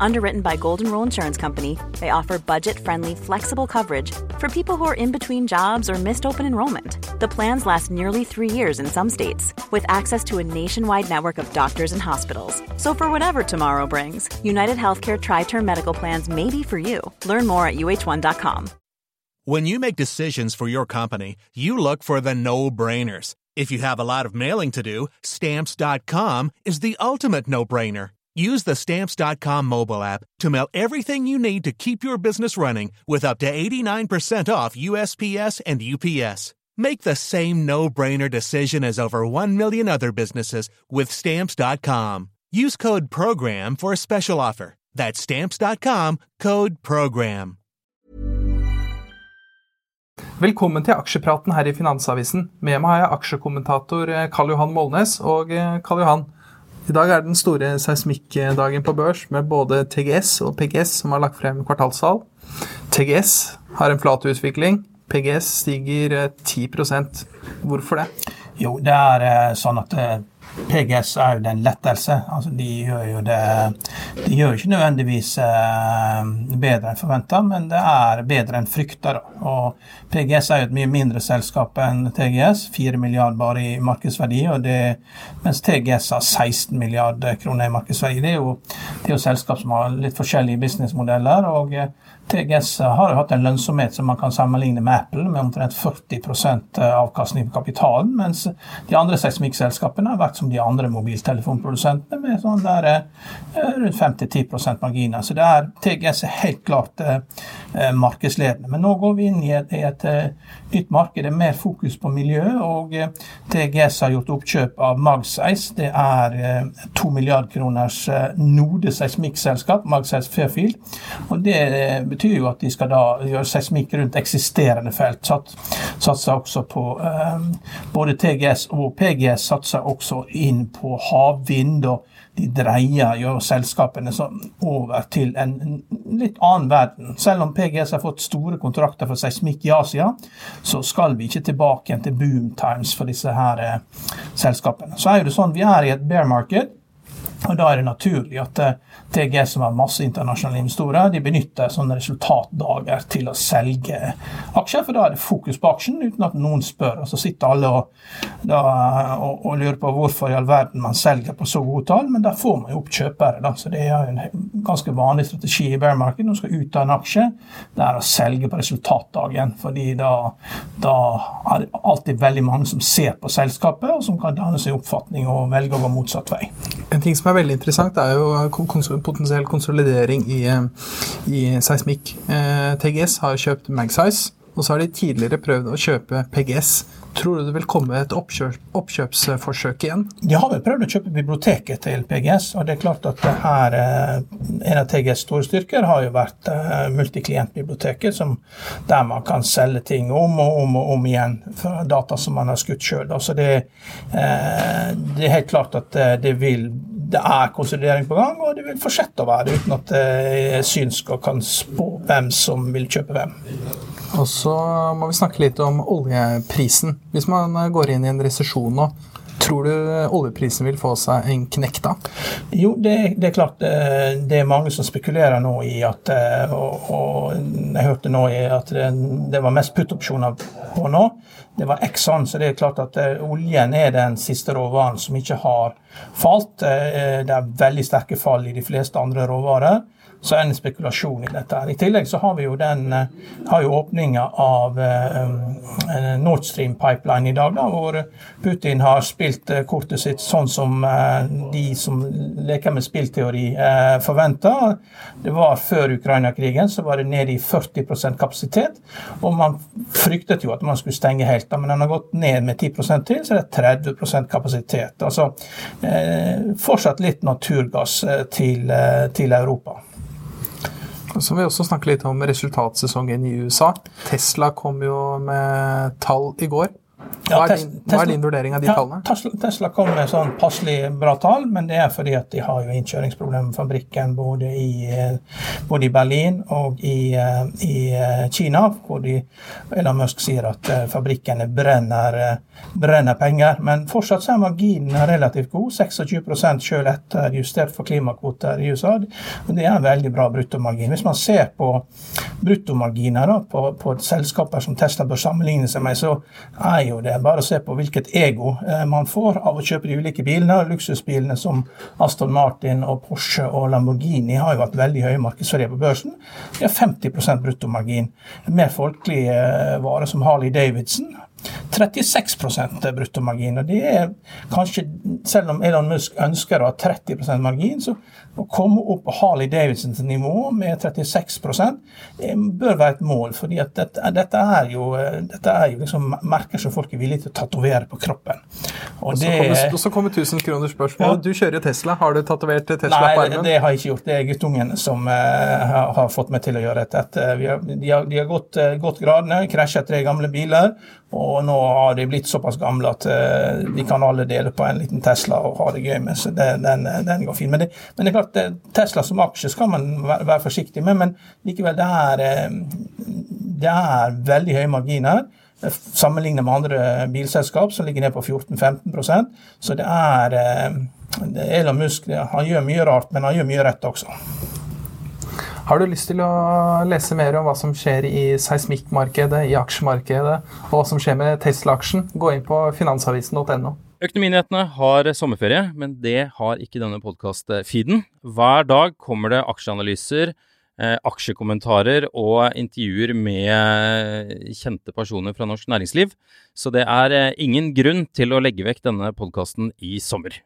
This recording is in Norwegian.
Underwritten by Golden Rule Insurance Company, they offer budget friendly, flexible coverage for people who are in between jobs or missed open enrollment. The plans last nearly three years in some states, with access to a nationwide network of doctors and hospitals. So, for whatever tomorrow brings, United Healthcare Tri Term Medical Plans may be for you. Learn more at uh1.com. When you make decisions for your company, you look for the no brainers. If you have a lot of mailing to do, stamps.com is the ultimate no brainer. Use the Stamps.com mobile app to mail everything you need to keep your business running with up to 89% off USPS and UPS. Make the same no brainer decision as over 1 million other businesses with Stamps.com. Use code PROGRAM for a special offer. That's Stamps.com code PROGRAM. Velkommen til aksjepraten her i Finansavisen. Med meg har jeg aksjekommentator eh, Karl Johan Molnes. Og eh, Karl Johan, i dag er den store seismikkdagen på børs med både TGS og PGS som har lagt frem kvartalstall. TGS har en flat utvikling. PGS stiger 10% Hvorfor det? Jo, det er sånn at PGS er jo den lettelse. Altså, de gjør jo det De gjør ikke nødvendigvis eh, bedre enn forventa, men det er bedre enn frykta. Og PGS er jo et mye mindre selskap enn TGS. 4 milliarder bare i markedsverdi, det, mens TGS har 16 milliarder kroner i markedsverdi. Det er jo, det er jo selskap som har litt forskjellige businessmodeller. og TGS har jo hatt en lønnsomhet som man kan sammenligne med Apple, med omtrent 40% avkastning på kapitalen, mens de andre seismikkselskapene har vært som de andre mobiltelefonprodusentene, med sånn der, eh, rundt 5-10% marginer. Så det er, TGS er helt klart eh, eh, markedsledende. Men nå går vi inn i et, i et nytt marked, det er mer fokus på miljø, og TGS har gjort oppkjøp av Magseis. Det er to milliard kroners Node seismikkselskap, Magseis Fairfield. og det betyr jo at de skal da gjøre seismikk rundt eksisterende felt. Satser også på um, Både TGS og PGS satser også inn på havvind. og de dreier jo selskapene over til en litt annen verden. Selv om PGS har fått store kontrakter for seismikk i Asia, så skal vi ikke tilbake igjen til boom times for disse her eh, selskapene. Så er det sånn, Vi er i et bear market. Og Da er det naturlig at TGS TG, som har masse internasjonale investorer, de benytter sånne resultatdager til å selge aksjer, for da er det fokus på aksjen uten at noen spør. Og Så sitter alle og, da, og, og lurer på hvorfor i all verden man selger på så gode tall, men der får man jo opp kjøpere. Da. Så Det er en ganske vanlig strategi i bear market når man skal ut av en aksje, det er å selge på resultatdagen. fordi da, da er det alltid veldig mange som ser på selskapet, og som kan danne seg oppfatning og velge å gå motsatt vei. En ting som er veldig interessant, er jo potensiell konsolidering i, i seismikk. Eh, TGS har kjøpt Magsize, og så har de tidligere prøvd å kjøpe PGS. Tror du det vil komme et oppkjøp, oppkjøpsforsøk igjen? De har vel prøvd å kjøpe biblioteket til PGS, og det er klart at her, eh, en av TGS store styrker har jo vært uh, multiklientbiblioteket, der man kan selge ting om og om og om igjen fra data som man har skutt sjøl. Så det, uh, det, er helt klart at det vil det er konsolidering på gang, og det vil fortsette å være det uten at det syns synsk og kan spå hvem som vil kjøpe hvem. Og så må vi snakke litt om oljeprisen. Hvis man går inn i en resesjon nå, Tror du oljeprisen vil få seg en knekk da? Jo, det, det, er klart eh, det er mange som spekulerer nå i at eh, Og, og jeg hørte nå at det, det var mest puttopsjoner på nå. Det var Exxon, så det er klart at eh, oljen er den siste råvaren som ikke har falt. Det er veldig sterke fall i de fleste andre råvarer så er det en spekulasjon i dette. her. I tillegg så har vi jo den eh, jo åpninga av uh, Nord Stream Pipeline i dag, da, hvor Putin har spilt kortet sitt sånn som de som leker med spillteori forventa. Det var Før Ukraina-krigen så var det nede i 40% kapasitet, og man fryktet jo at man skulle stenge helt. Da, men den har gått ned med 10% til, så det er 30% kapasitet. Altså fortsatt litt naturgass til, til Europa. Så må vi også snakke litt om resultatsesongen i USA. Tesla kom jo med tall i går. Hva er, din, hva er din vurdering av de ja, tallene? Tesla, Tesla kom med sånn passelig bra tall, men det er fordi at de har jo innkjøringsproblemer med fabrikken både i, eh, både i Berlin og i, eh, i, eh, Kina, hvor de, Elon Musk sier at fabrikkene brenner, brenner penger. Men fortsatt så er marginen relativt god, 26 selv etter justert for klimakvoter i USA. og Det er en veldig bra bruttomargin. Hvis man ser på bruttomarginer på, på selskaper som Tesla bør sammenligne seg med, så er jo det bare se på hvilket ego eh, man får av å kjøpe de ulike bilene. Luksusbilene som Aston Martin og Porsche og Lamborghini har jo hatt veldig høye markedsverdier på børsen. De har 50% bruttomargin. Mer folkelige eh, varer som Harley Davidson 36% bruttomargin. og det er kanskje, Selv om Elon Musk ønsker å ha 30% margin, så å komme opp på Harley Davidsons nivå med 36 bør være et mål. fordi at dette, dette er jo, dette er jo liksom merker som folk er villige til å tatovere på kroppen. Og, og, så kommer, og så kommer 1000 kroner spørsmål. Ja. Du kjører Tesla. Har du tatovert Tesla Nei, på armen? Nei, det har jeg ikke gjort. Det er guttungen som uh, har, har, fått meg til å gjøre dette. de, har, de har gått, uh, gått gradene, krasjet tre gamle biler. Og nå har de blitt såpass gamle at uh, de kan alle dele på en liten Tesla og ha det gøy med. Så det, den, den, går fint. Men det, men det, er klart, eh, Tesla som aksje skal man være, være forsiktig med, men likevel, det er, uh, det er veldig høye marginer. Sammenlignet med andre bilselskap som ligger ned på 14-15% Så det er Elon Musk han gjør mye rart, men han gjør mye rett også. Har du lyst til å lese mer om hva som skjer i seismikkmarkedet, i aksjemarkedet, og hva som skjer med Tesla-aksjen, gå inn på finansavisen.no. Økonominyhetene har sommerferie, men det har ikke denne podkast-feeden. Hver dag kommer det aksjeanalyser, eh, aksjekommentarer og intervjuer med kjente personer fra norsk næringsliv, så det er eh, ingen grunn til å legge vekk denne podkasten i sommer.